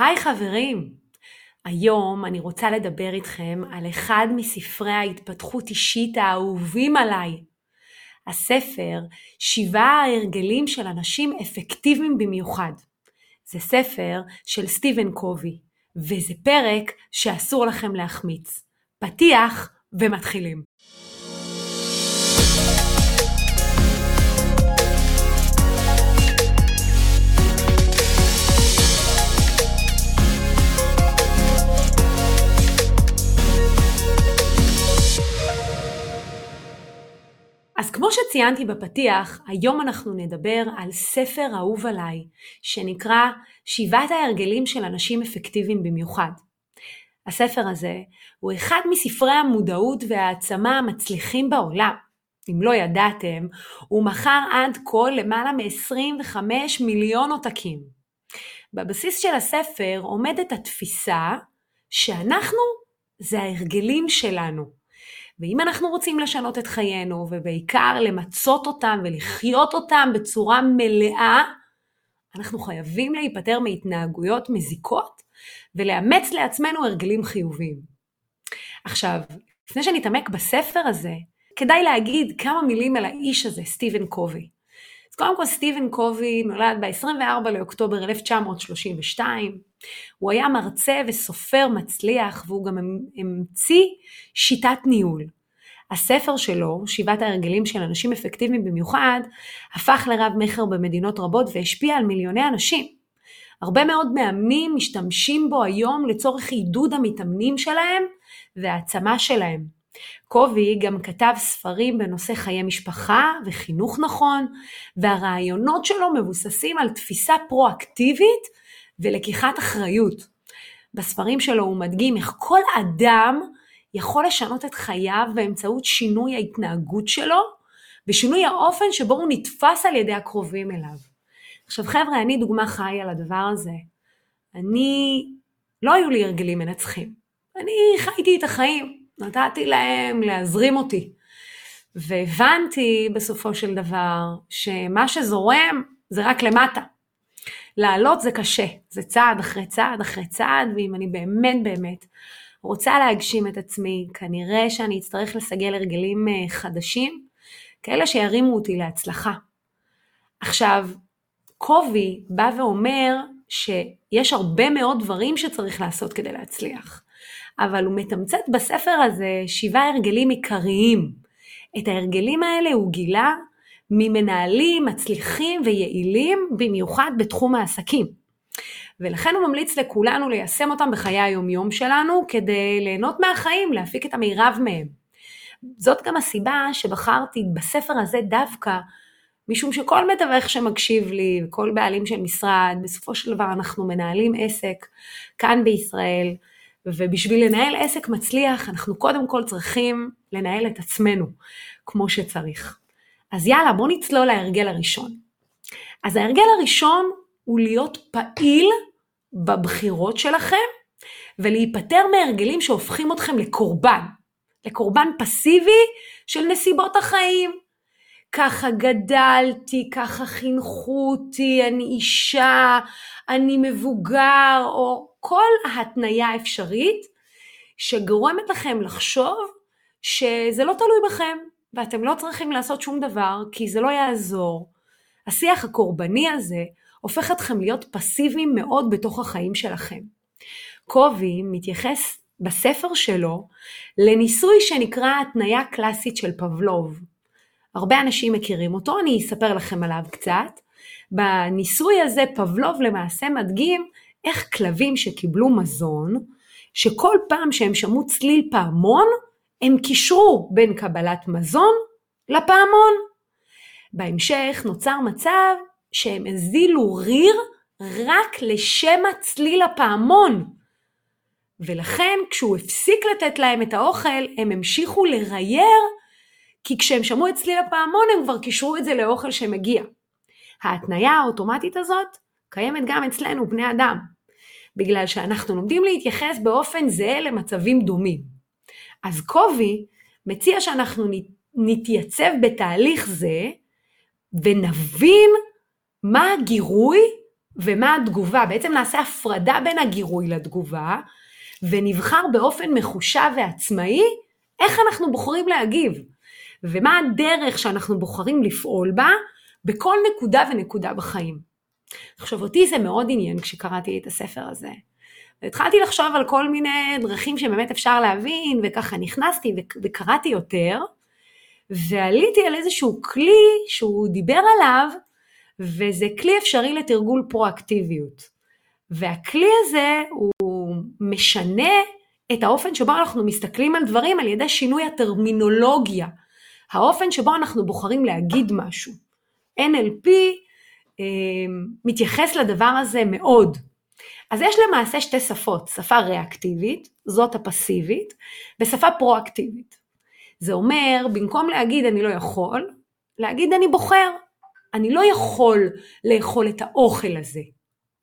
היי חברים! היום אני רוצה לדבר איתכם על אחד מספרי ההתפתחות אישית האהובים עליי. הספר שבעה ההרגלים של אנשים אפקטיביים במיוחד. זה ספר של סטיבן קובי, וזה פרק שאסור לכם להחמיץ. פתיח ומתחילים. אז כמו שציינתי בפתיח, היום אנחנו נדבר על ספר אהוב עליי, שנקרא שבעת ההרגלים של אנשים אפקטיביים במיוחד. הספר הזה הוא אחד מספרי המודעות והעצמה המצליחים בעולם. אם לא ידעתם, הוא מכר עד כה למעלה מ-25 מיליון עותקים. בבסיס של הספר עומדת התפיסה שאנחנו זה ההרגלים שלנו. ואם אנחנו רוצים לשנות את חיינו, ובעיקר למצות אותם ולחיות אותם בצורה מלאה, אנחנו חייבים להיפטר מהתנהגויות מזיקות ולאמץ לעצמנו הרגלים חיוביים. עכשיו, לפני שנתעמק בספר הזה, כדאי להגיד כמה מילים על האיש הזה, סטיבן קובי. אז קודם כל, סטיבן קובי נולד ב-24 לאוקטובר 1932. הוא היה מרצה וסופר מצליח, והוא גם המציא שיטת ניהול. הספר שלו, שבעת ההרגלים של אנשים אפקטיביים במיוחד, הפך לרב מכר במדינות רבות והשפיע על מיליוני אנשים. הרבה מאוד מאמנים משתמשים בו היום לצורך עידוד המתאמנים שלהם והעצמה שלהם. קובי גם כתב ספרים בנושא חיי משפחה וחינוך נכון, והרעיונות שלו מבוססים על תפיסה פרואקטיבית ולקיחת אחריות. בספרים שלו הוא מדגים איך כל אדם יכול לשנות את חייו באמצעות שינוי ההתנהגות שלו ושינוי האופן שבו הוא נתפס על ידי הקרובים אליו. עכשיו חבר'ה, אני דוגמה חיה לדבר הזה. אני, לא היו לי הרגלים מנצחים. אני חייתי את החיים, נתתי להם להזרים אותי. והבנתי בסופו של דבר שמה שזורם זה רק למטה. לעלות זה קשה, זה צעד אחרי צעד אחרי צעד, ואם אני באמת באמת רוצה להגשים את עצמי, כנראה שאני אצטרך לסגל הרגלים אה, חדשים, כאלה שירימו אותי להצלחה. עכשיו, קובי בא ואומר שיש הרבה מאוד דברים שצריך לעשות כדי להצליח, אבל הוא מתמצת בספר הזה שבעה הרגלים עיקריים. את ההרגלים האלה הוא גילה ממנהלים מצליחים ויעילים, במיוחד בתחום העסקים. ולכן הוא ממליץ לכולנו ליישם אותם בחיי היומיום שלנו כדי ליהנות מהחיים, להפיק את המירב מהם. זאת גם הסיבה שבחרתי בספר הזה דווקא, משום שכל מתווך שמקשיב לי וכל בעלים של משרד, בסופו של דבר אנחנו מנהלים עסק כאן בישראל, ובשביל לנהל עסק מצליח אנחנו קודם כל צריכים לנהל את עצמנו כמו שצריך. אז יאללה, בואו נצלול להרגל הראשון. אז ההרגל הראשון הוא להיות פעיל בבחירות שלכם ולהיפטר מהרגלים שהופכים אתכם לקורבן, לקורבן פסיבי של נסיבות החיים. ככה גדלתי, ככה חינכו אותי, אני אישה, אני מבוגר, או כל התניה אפשרית שגורמת לכם לחשוב שזה לא תלוי בכם, ואתם לא צריכים לעשות שום דבר, כי זה לא יעזור. השיח הקורבני הזה הופך אתכם להיות פסיביים מאוד בתוך החיים שלכם. קובי מתייחס בספר שלו לניסוי שנקרא התניה קלאסית של פבלוב. הרבה אנשים מכירים אותו, אני אספר לכם עליו קצת. בניסוי הזה פבלוב למעשה מדגים איך כלבים שקיבלו מזון, שכל פעם שהם שמעו צליל פעמון, הם קישרו בין קבלת מזון לפעמון. בהמשך נוצר מצב שהם הזילו ריר רק לשם הצליל הפעמון. ולכן כשהוא הפסיק לתת להם את האוכל, הם המשיכו לרייר, כי כשהם שמעו את צליל הפעמון הם כבר קישרו את זה לאוכל שמגיע. ההתניה האוטומטית הזאת קיימת גם אצלנו, בני אדם, בגלל שאנחנו לומדים להתייחס באופן זהה למצבים דומים. אז קובי מציע שאנחנו נתייצב בתהליך זה ונבין מה הגירוי ומה התגובה. בעצם נעשה הפרדה בין הגירוי לתגובה, ונבחר באופן מחושב ועצמאי איך אנחנו בוחרים להגיב, ומה הדרך שאנחנו בוחרים לפעול בה בכל נקודה ונקודה בחיים. עכשיו אותי זה מאוד עניין כשקראתי את הספר הזה. והתחלתי לחשוב על כל מיני דרכים שבאמת אפשר להבין, וככה נכנסתי וקראתי יותר, ועליתי על איזשהו כלי שהוא דיבר עליו, וזה כלי אפשרי לתרגול פרואקטיביות. והכלי הזה הוא משנה את האופן שבו אנחנו מסתכלים על דברים על ידי שינוי הטרמינולוגיה, האופן שבו אנחנו בוחרים להגיד משהו. NLP אה, מתייחס לדבר הזה מאוד. אז יש למעשה שתי שפות, שפה ריאקטיבית, זאת הפסיבית, ושפה פרואקטיבית. זה אומר, במקום להגיד אני לא יכול, להגיד אני בוחר. אני לא יכול לאכול את האוכל הזה.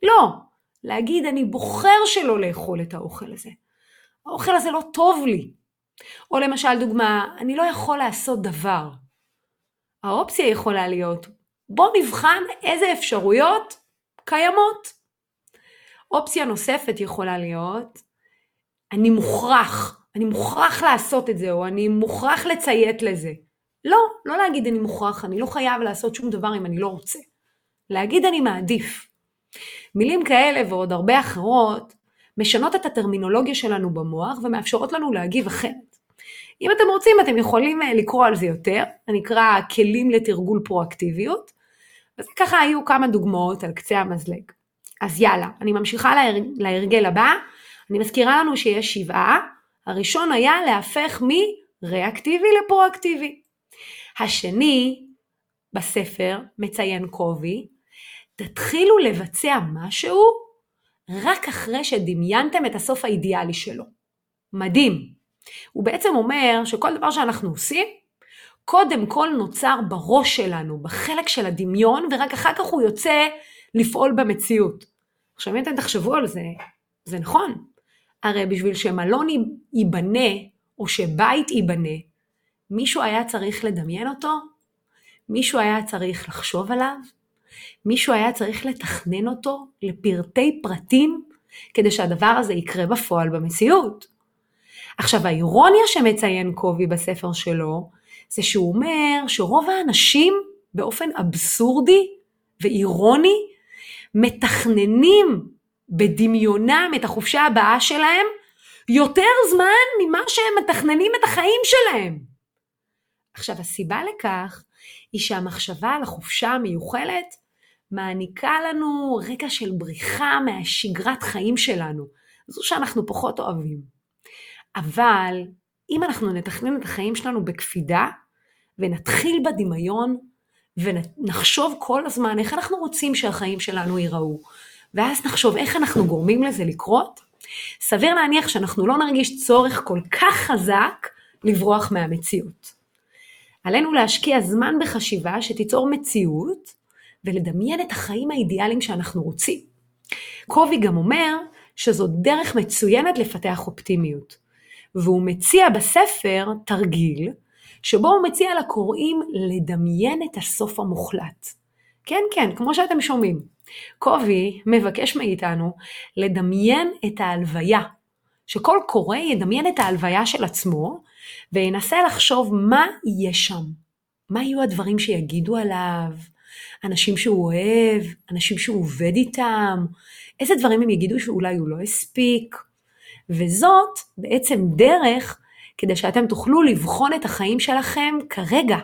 לא, להגיד אני בוחר שלא לאכול את האוכל הזה. האוכל הזה לא טוב לי. או למשל דוגמה, אני לא יכול לעשות דבר. האופציה יכולה להיות, בוא נבחן איזה אפשרויות קיימות. אופציה נוספת יכולה להיות, אני מוכרח, אני מוכרח לעשות את זה, או אני מוכרח לציית לזה. לא, לא להגיד אני מוכרח, אני לא חייב לעשות שום דבר אם אני לא רוצה. להגיד אני מעדיף. מילים כאלה ועוד הרבה אחרות משנות את הטרמינולוגיה שלנו במוח ומאפשרות לנו להגיב אחרת. אם אתם רוצים אתם יכולים אה, לקרוא על זה יותר, זה נקרא כלים לתרגול פרואקטיביות, אז ככה היו כמה דוגמאות על קצה המזלג. אז יאללה, אני ממשיכה להר... להרגל הבא, אני מזכירה לנו שיש שבעה, הראשון היה להפך מריאקטיבי לפרואקטיבי. השני בספר, מציין קובי, תתחילו לבצע משהו רק אחרי שדמיינתם את הסוף האידיאלי שלו. מדהים. הוא בעצם אומר שכל דבר שאנחנו עושים, קודם כל נוצר בראש שלנו, בחלק של הדמיון, ורק אחר כך הוא יוצא לפעול במציאות. עכשיו אם אתם תחשבו על זה, זה נכון. הרי בשביל שמלון ייבנה, או שבית ייבנה, מישהו היה צריך לדמיין אותו? מישהו היה צריך לחשוב עליו? מישהו היה צריך לתכנן אותו לפרטי פרטים כדי שהדבר הזה יקרה בפועל במציאות. עכשיו האירוניה שמציין קובי בספר שלו, זה שהוא אומר שרוב האנשים באופן אבסורדי ואירוני מתכננים בדמיונם את החופשה הבאה שלהם יותר זמן ממה שהם מתכננים את החיים שלהם. עכשיו הסיבה לכך היא שהמחשבה על החופשה המיוחלת מעניקה לנו רגע של בריחה מהשגרת חיים שלנו, זו שאנחנו פחות אוהבים. אבל אם אנחנו נתכנן את החיים שלנו בקפידה, ונתחיל בדמיון, ונחשוב כל הזמן איך אנחנו רוצים שהחיים שלנו ייראו, ואז נחשוב איך אנחנו גורמים לזה לקרות, סביר להניח שאנחנו לא נרגיש צורך כל כך חזק לברוח מהמציאות. עלינו להשקיע זמן בחשיבה שתיצור מציאות ולדמיין את החיים האידיאליים שאנחנו רוצים. קובי גם אומר שזו דרך מצוינת לפתח אופטימיות, והוא מציע בספר תרגיל שבו הוא מציע לקוראים לדמיין את הסוף המוחלט. כן, כן, כמו שאתם שומעים. קובי מבקש מאיתנו לדמיין את ההלוויה, שכל קורא ידמיין את ההלוויה של עצמו, וינסה לחשוב מה יהיה שם. מה יהיו הדברים שיגידו עליו, אנשים שהוא אוהב, אנשים שהוא עובד איתם, איזה דברים הם יגידו שאולי הוא לא הספיק. וזאת בעצם דרך כדי שאתם תוכלו לבחון את החיים שלכם כרגע,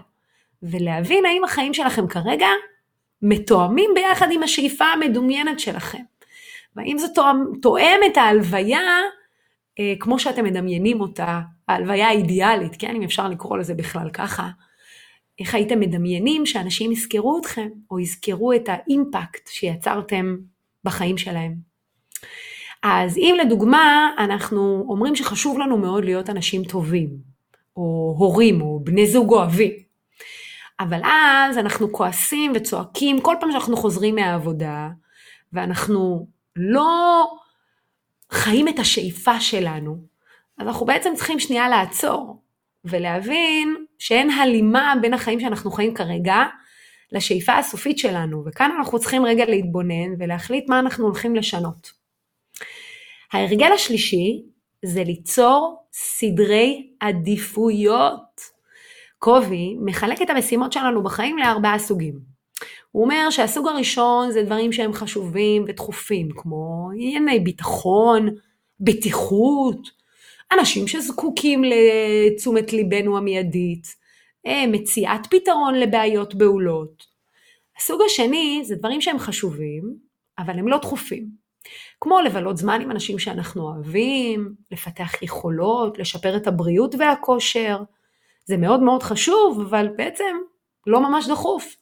ולהבין האם החיים שלכם כרגע מתואמים ביחד עם השאיפה המדומיינת שלכם. והאם זה תואם, תואם את ההלוויה אה, כמו שאתם מדמיינים אותה, ההלוויה האידיאלית, כן, אם אפשר לקרוא לזה בכלל ככה, איך הייתם מדמיינים שאנשים יזכרו אתכם, או יזכרו את האימפקט שיצרתם בחיים שלהם. אז אם לדוגמה אנחנו אומרים שחשוב לנו מאוד להיות אנשים טובים, או הורים, או בני זוג אוהבים, אבל אז אנחנו כועסים וצועקים כל פעם שאנחנו חוזרים מהעבודה, ואנחנו לא חיים את השאיפה שלנו, אז אנחנו בעצם צריכים שנייה לעצור ולהבין שאין הלימה בין החיים שאנחנו חיים כרגע לשאיפה הסופית שלנו, וכאן אנחנו צריכים רגע להתבונן ולהחליט מה אנחנו הולכים לשנות. ההרגל השלישי זה ליצור סדרי עדיפויות. קובי מחלק את המשימות שלנו בחיים לארבעה סוגים. הוא אומר שהסוג הראשון זה דברים שהם חשובים ודחופים, כמו ענייני ביטחון, בטיחות, אנשים שזקוקים לתשומת ליבנו המיידית, אה, מציאת פתרון לבעיות בהולות. הסוג השני זה דברים שהם חשובים, אבל הם לא דחופים. כמו לבלות זמן עם אנשים שאנחנו אוהבים, לפתח יכולות, לשפר את הבריאות והכושר. זה מאוד מאוד חשוב, אבל בעצם לא ממש דחוף.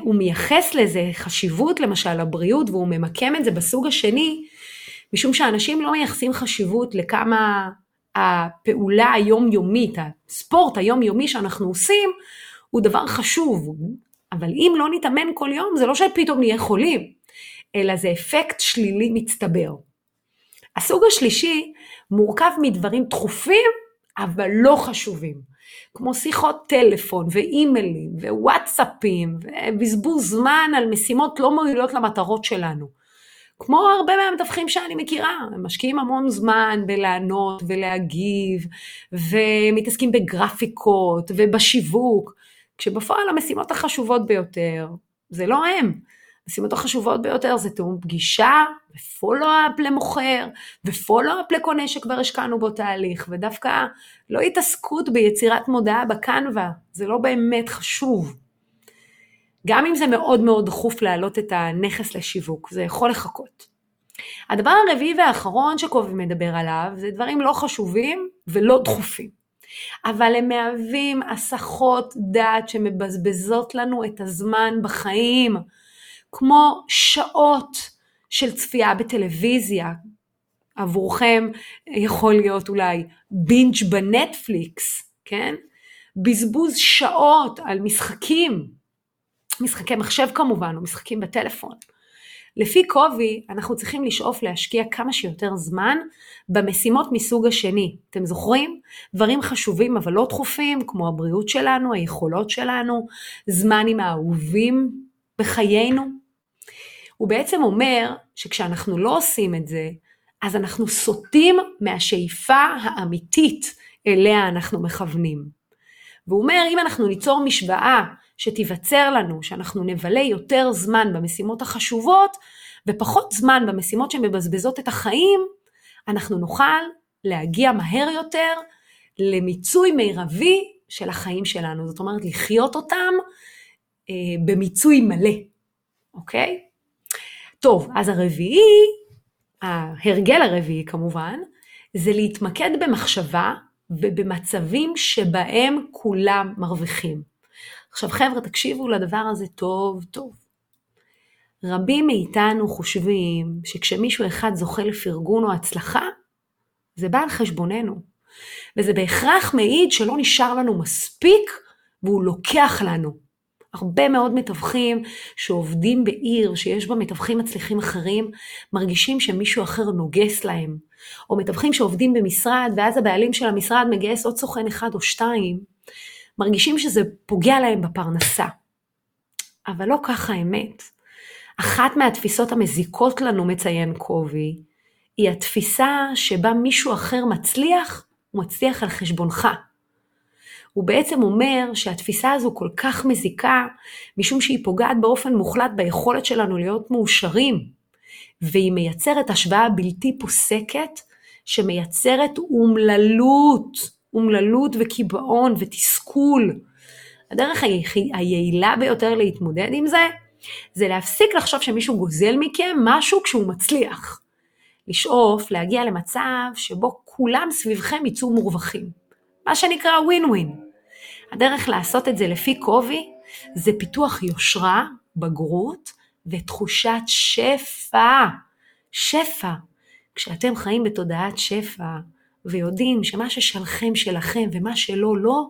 הוא מייחס לזה חשיבות למשל לבריאות והוא ממקם את זה בסוג השני, משום שאנשים לא מייחסים חשיבות לכמה הפעולה היומיומית, הספורט היומיומי שאנחנו עושים, הוא דבר חשוב, אבל אם לא נתאמן כל יום, זה לא שפתאום נהיה חולים, אלא זה אפקט שלילי מצטבר. הסוג השלישי מורכב מדברים דחופים, אבל לא חשובים, כמו שיחות טלפון ואימיילים ווואטסאפים ובזבוז זמן על משימות לא מועילות למטרות שלנו. כמו הרבה מהמתווכים שאני מכירה, הם משקיעים המון זמן בלענות ולהגיב, ומתעסקים בגרפיקות ובשיווק, כשבפועל המשימות החשובות ביותר זה לא הם. המשימות החשובות ביותר זה תיאום פגישה, ופולו-אפ למוכר, ופולו-אפ לקונה שכבר השקענו בו תהליך, ודווקא לא התעסקות ביצירת מודעה בקנווה, זה לא באמת חשוב. גם אם זה מאוד מאוד דחוף להעלות את הנכס לשיווק, זה יכול לחכות. הדבר הרביעי והאחרון שקובי מדבר עליו, זה דברים לא חשובים ולא דחופים. אבל הם מהווים הסחות דעת שמבזבזות לנו את הזמן בחיים, כמו שעות של צפייה בטלוויזיה. עבורכם יכול להיות אולי בינג' בנטפליקס, כן? בזבוז שעות על משחקים, משחקי מחשב כמובן, או משחקים בטלפון. לפי קובי, אנחנו צריכים לשאוף להשקיע כמה שיותר זמן במשימות מסוג השני. אתם זוכרים? דברים חשובים אבל לא דחופים, כמו הבריאות שלנו, היכולות שלנו, זמן עם האהובים בחיינו. הוא בעצם אומר שכשאנחנו לא עושים את זה, אז אנחנו סוטים מהשאיפה האמיתית אליה אנחנו מכוונים. והוא אומר, אם אנחנו ניצור משוואה שתיווצר לנו, שאנחנו נבלה יותר זמן במשימות החשובות ופחות זמן במשימות שמבזבזות את החיים, אנחנו נוכל להגיע מהר יותר למיצוי מירבי של החיים שלנו. זאת אומרת, לחיות אותם אה, במיצוי מלא, אוקיי? טוב, אז הרביעי, ההרגל הרביעי כמובן, זה להתמקד במחשבה ובמצבים שבהם כולם מרוויחים. עכשיו חבר'ה, תקשיבו לדבר הזה טוב טוב. רבים מאיתנו חושבים שכשמישהו אחד זוכה לפרגון או הצלחה, זה בא על חשבוננו. וזה בהכרח מעיד שלא נשאר לנו מספיק והוא לוקח לנו. הרבה מאוד מתווכים שעובדים בעיר שיש בה מתווכים מצליחים אחרים, מרגישים שמישהו אחר נוגס להם. או מתווכים שעובדים במשרד ואז הבעלים של המשרד מגייס עוד סוכן אחד או שתיים, מרגישים שזה פוגע להם בפרנסה. אבל לא ככה האמת. אחת מהתפיסות המזיקות לנו, מציין קובי, היא התפיסה שבה מישהו אחר מצליח, הוא מצליח על חשבונך. הוא בעצם אומר שהתפיסה הזו כל כך מזיקה, משום שהיא פוגעת באופן מוחלט ביכולת שלנו להיות מאושרים, והיא מייצרת השוואה בלתי פוסקת, שמייצרת אומללות. אומללות וקיבעון ותסכול. הדרך היעילה ביותר להתמודד עם זה, זה להפסיק לחשוב שמישהו גוזל מכם משהו כשהוא מצליח. לשאוף להגיע למצב שבו כולם סביבכם יצאו מורווחים. מה שנקרא ווין ווין. הדרך לעשות את זה לפי קובי, זה פיתוח יושרה, בגרות ותחושת שפע. שפע. כשאתם חיים בתודעת שפע, ויודעים שמה ששלכם שלכם ומה שלא לא,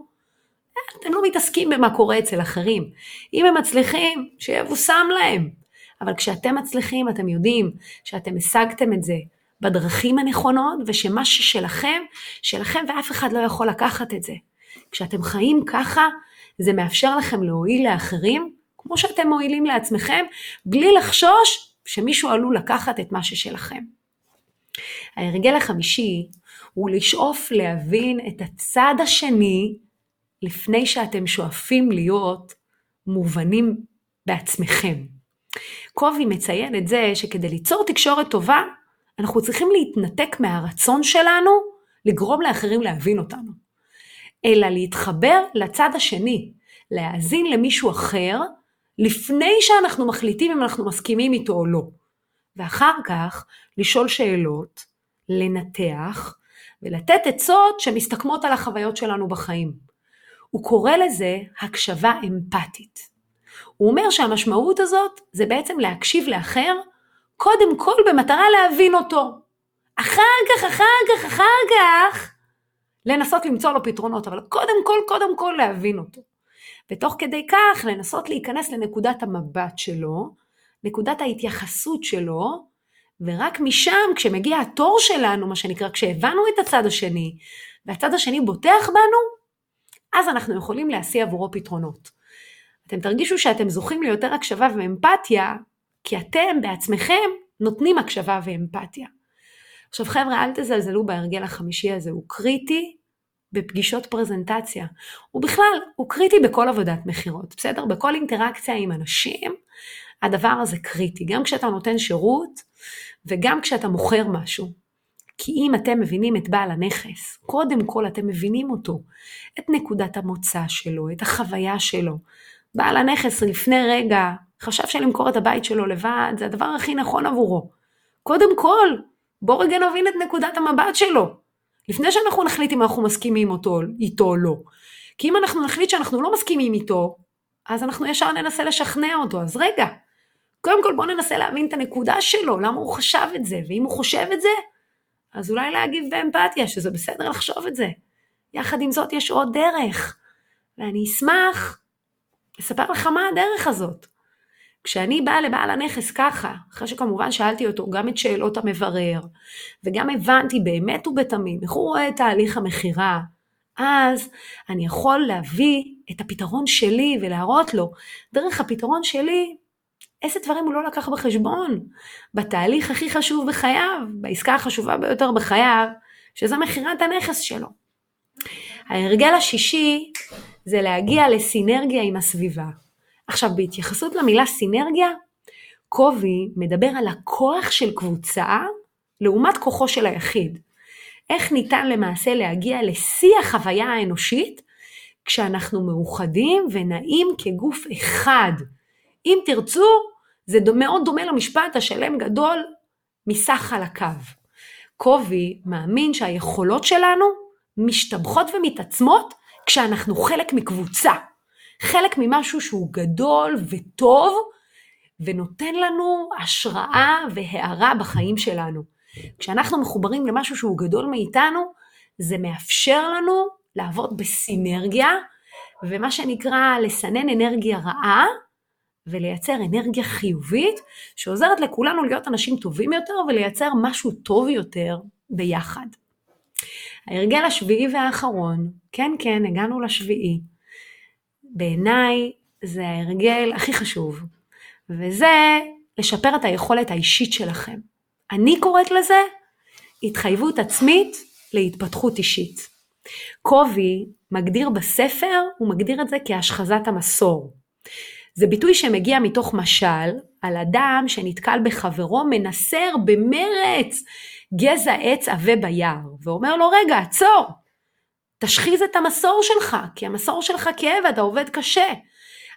אתם לא מתעסקים במה קורה אצל אחרים. אם הם מצליחים, שיבושם להם. אבל כשאתם מצליחים, אתם יודעים שאתם השגתם את זה בדרכים הנכונות, ושמה ששלכם, שלכם ואף אחד לא יכול לקחת את זה. כשאתם חיים ככה, זה מאפשר לכם להועיל לאחרים, כמו שאתם מועילים לעצמכם, בלי לחשוש שמישהו עלול לקחת את מה ששלכם. ההרגל החמישי הוא לשאוף להבין את הצד השני לפני שאתם שואפים להיות מובנים בעצמכם. קובי מציין את זה שכדי ליצור תקשורת טובה, אנחנו צריכים להתנתק מהרצון שלנו לגרום לאחרים להבין אותנו, אלא להתחבר לצד השני, להאזין למישהו אחר, לפני שאנחנו מחליטים אם אנחנו מסכימים איתו או לא. ואחר כך לשאול שאלות, לנתח ולתת עצות שמסתכמות על החוויות שלנו בחיים. הוא קורא לזה הקשבה אמפתית. הוא אומר שהמשמעות הזאת זה בעצם להקשיב לאחר, קודם כל במטרה להבין אותו. אחר כך, אחר כך, אחר כך, לנסות למצוא לו פתרונות, אבל קודם כל, קודם כל להבין אותו. ותוך כדי כך לנסות להיכנס לנקודת המבט שלו, נקודת ההתייחסות שלו, ורק משם, כשמגיע התור שלנו, מה שנקרא, כשהבנו את הצד השני, והצד השני בוטח בנו, אז אנחנו יכולים להשיא עבורו פתרונות. אתם תרגישו שאתם זוכים ליותר הקשבה ואמפתיה, כי אתם בעצמכם נותנים הקשבה ואמפתיה. עכשיו חבר'ה, אל תזלזלו בהרגל החמישי הזה, הוא קריטי בפגישות פרזנטציה. הוא בכלל, הוא קריטי בכל עבודת מכירות, בסדר? בכל אינטראקציה עם אנשים, הדבר הזה קריטי. גם כשאתה נותן שירות וגם כשאתה מוכר משהו. כי אם אתם מבינים את בעל הנכס, קודם כל אתם מבינים אותו, את נקודת המוצא שלו, את החוויה שלו. בעל הנכס לפני רגע חשב שלמכור את הבית שלו לבד זה הדבר הכי נכון עבורו. קודם כל, בואו רגע נבין את נקודת המבט שלו, לפני שאנחנו נחליט אם אנחנו מסכימים אותו, איתו או לא. כי אם אנחנו נחליט שאנחנו לא מסכימים איתו, אז אנחנו ישר ננסה לשכנע אותו. אז רגע, קודם כל בואו ננסה להבין את הנקודה שלו, למה הוא חשב את זה, ואם הוא חושב את זה, אז אולי להגיב באמפתיה, שזה בסדר לחשוב את זה. יחד עם זאת יש עוד דרך, ואני אשמח לספר לך מה הדרך הזאת. כשאני באה לבעל הנכס ככה, אחרי שכמובן שאלתי אותו גם את שאלות המברר, וגם הבנתי באמת ובתמים איך הוא רואה את תהליך המכירה, אז אני יכול להביא את הפתרון שלי ולהראות לו, דרך הפתרון שלי, איזה דברים הוא לא לקח בחשבון בתהליך הכי חשוב בחייו, בעסקה החשובה ביותר בחייו, שזה מכירת הנכס שלו. ההרגל השישי זה להגיע לסינרגיה עם הסביבה. עכשיו, בהתייחסות למילה סינרגיה, קובי מדבר על הכוח של קבוצה לעומת כוחו של היחיד. איך ניתן למעשה להגיע לשיא החוויה האנושית כשאנחנו מאוחדים ונעים כגוף אחד. אם תרצו, זה מאוד דומה למשפט השלם גדול מסך חלקיו. קובי מאמין שהיכולות שלנו משתבחות ומתעצמות כשאנחנו חלק מקבוצה. חלק ממשהו שהוא גדול וטוב, ונותן לנו השראה והארה בחיים שלנו. כשאנחנו מחוברים למשהו שהוא גדול מאיתנו, זה מאפשר לנו לעבוד בסינרגיה, ומה שנקרא לסנן אנרגיה רעה, ולייצר אנרגיה חיובית, שעוזרת לכולנו להיות אנשים טובים יותר ולייצר משהו טוב יותר ביחד. ההרגל השביעי והאחרון, כן כן, הגענו לשביעי, בעיניי זה ההרגל הכי חשוב, וזה לשפר את היכולת האישית שלכם. אני קוראת לזה התחייבות עצמית להתפתחות אישית. קובי מגדיר בספר, הוא מגדיר את זה כהשחזת המסור. זה ביטוי שמגיע מתוך משל על אדם שנתקל בחברו מנסר במרץ גזע עץ עבה ביער, ואומר לו רגע עצור, תשחיז את המסור שלך, כי המסור שלך כאב ואתה עובד קשה.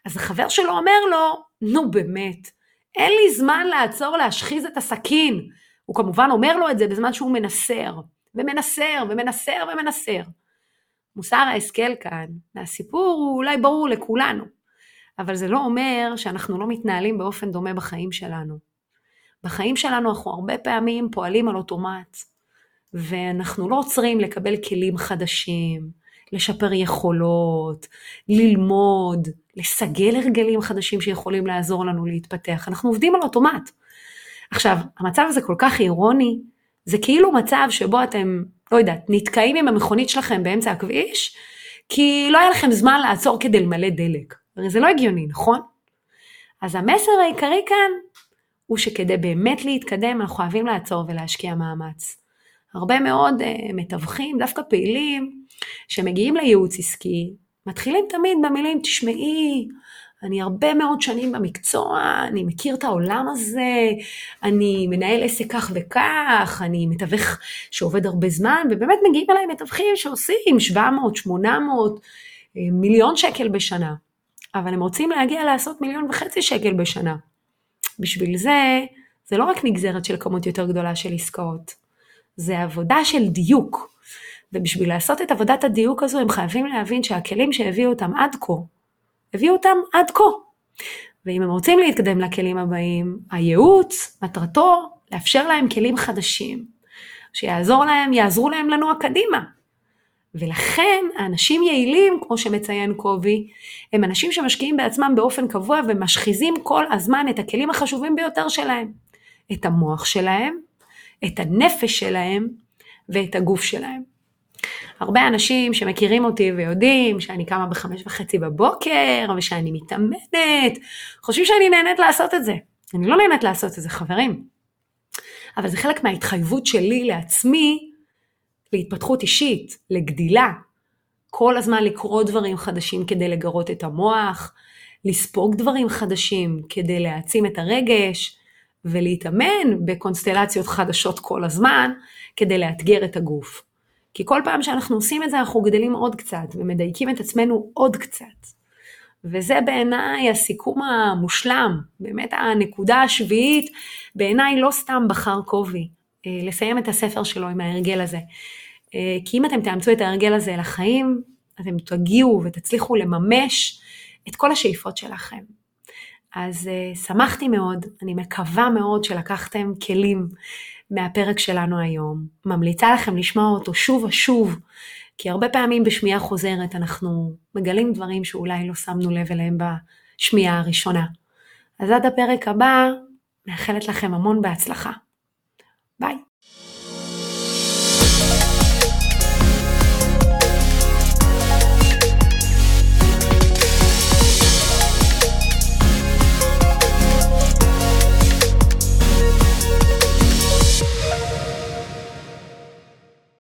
אז החבר שלו אומר לו, נו באמת, אין לי זמן לעצור להשחיז את הסכין. הוא כמובן אומר לו את זה בזמן שהוא מנסר, ומנסר, ומנסר, ומנסר. מוסר ההשכל כאן, והסיפור הוא אולי ברור לכולנו, אבל זה לא אומר שאנחנו לא מתנהלים באופן דומה בחיים שלנו. בחיים שלנו אנחנו הרבה פעמים פועלים על אוטומט. ואנחנו לא עוצרים לקבל כלים חדשים, לשפר יכולות, ללמוד, לסגל הרגלים חדשים שיכולים לעזור לנו להתפתח. אנחנו עובדים על אוטומט. עכשיו, המצב הזה כל כך אירוני, זה כאילו מצב שבו אתם, לא יודעת, נתקעים עם המכונית שלכם באמצע הכביש, כי לא היה לכם זמן לעצור כדי למלא דלק. הרי זה לא הגיוני, נכון? אז המסר העיקרי כאן הוא שכדי באמת להתקדם אנחנו חייבים לעצור ולהשקיע מאמץ. הרבה מאוד uh, מתווכים, דווקא פעילים, שמגיעים לייעוץ עסקי, מתחילים תמיד במילים, תשמעי, אני הרבה מאוד שנים במקצוע, אני מכיר את העולם הזה, אני מנהל עסק כך וכך, אני מתווך שעובד הרבה זמן, ובאמת מגיעים אליי מתווכים שעושים 700, 800, אה, מיליון שקל בשנה. אבל הם רוצים להגיע לעשות מיליון וחצי שקל בשנה. בשביל זה, זה לא רק נגזרת של כמות יותר גדולה של עסקאות, זה עבודה של דיוק. ובשביל לעשות את עבודת הדיוק הזו, הם חייבים להבין שהכלים שהביאו אותם עד כה, הביאו אותם עד כה. ואם הם רוצים להתקדם לכלים הבאים, הייעוץ, מטרתו, לאפשר להם כלים חדשים, שיעזור להם, יעזרו להם לנוע קדימה. ולכן האנשים יעילים, כמו שמציין קובי, הם אנשים שמשקיעים בעצמם באופן קבוע ומשחיזים כל הזמן את הכלים החשובים ביותר שלהם. את המוח שלהם, את הנפש שלהם ואת הגוף שלהם. הרבה אנשים שמכירים אותי ויודעים שאני קמה בחמש וחצי בבוקר ושאני מתאמנת, חושבים שאני נהנית לעשות את זה. אני לא נהנית לעשות את זה, חברים. אבל זה חלק מההתחייבות שלי לעצמי להתפתחות אישית, לגדילה. כל הזמן לקרוא דברים חדשים כדי לגרות את המוח, לספוג דברים חדשים כדי להעצים את הרגש, ולהתאמן בקונסטלציות חדשות כל הזמן כדי לאתגר את הגוף. כי כל פעם שאנחנו עושים את זה אנחנו גדלים עוד קצת ומדייקים את עצמנו עוד קצת. וזה בעיניי הסיכום המושלם, באמת הנקודה השביעית, בעיניי לא סתם בחר קובי אה, לסיים את הספר שלו עם ההרגל הזה. אה, כי אם אתם תאמצו את ההרגל הזה לחיים, אתם תגיעו ותצליחו לממש את כל השאיפות שלכם. אז uh, שמחתי מאוד, אני מקווה מאוד שלקחתם כלים מהפרק שלנו היום. ממליצה לכם לשמוע אותו שוב ושוב, כי הרבה פעמים בשמיעה חוזרת אנחנו מגלים דברים שאולי לא שמנו לב אליהם בשמיעה הראשונה. אז עד הפרק הבא, מאחלת לכם המון בהצלחה. ביי.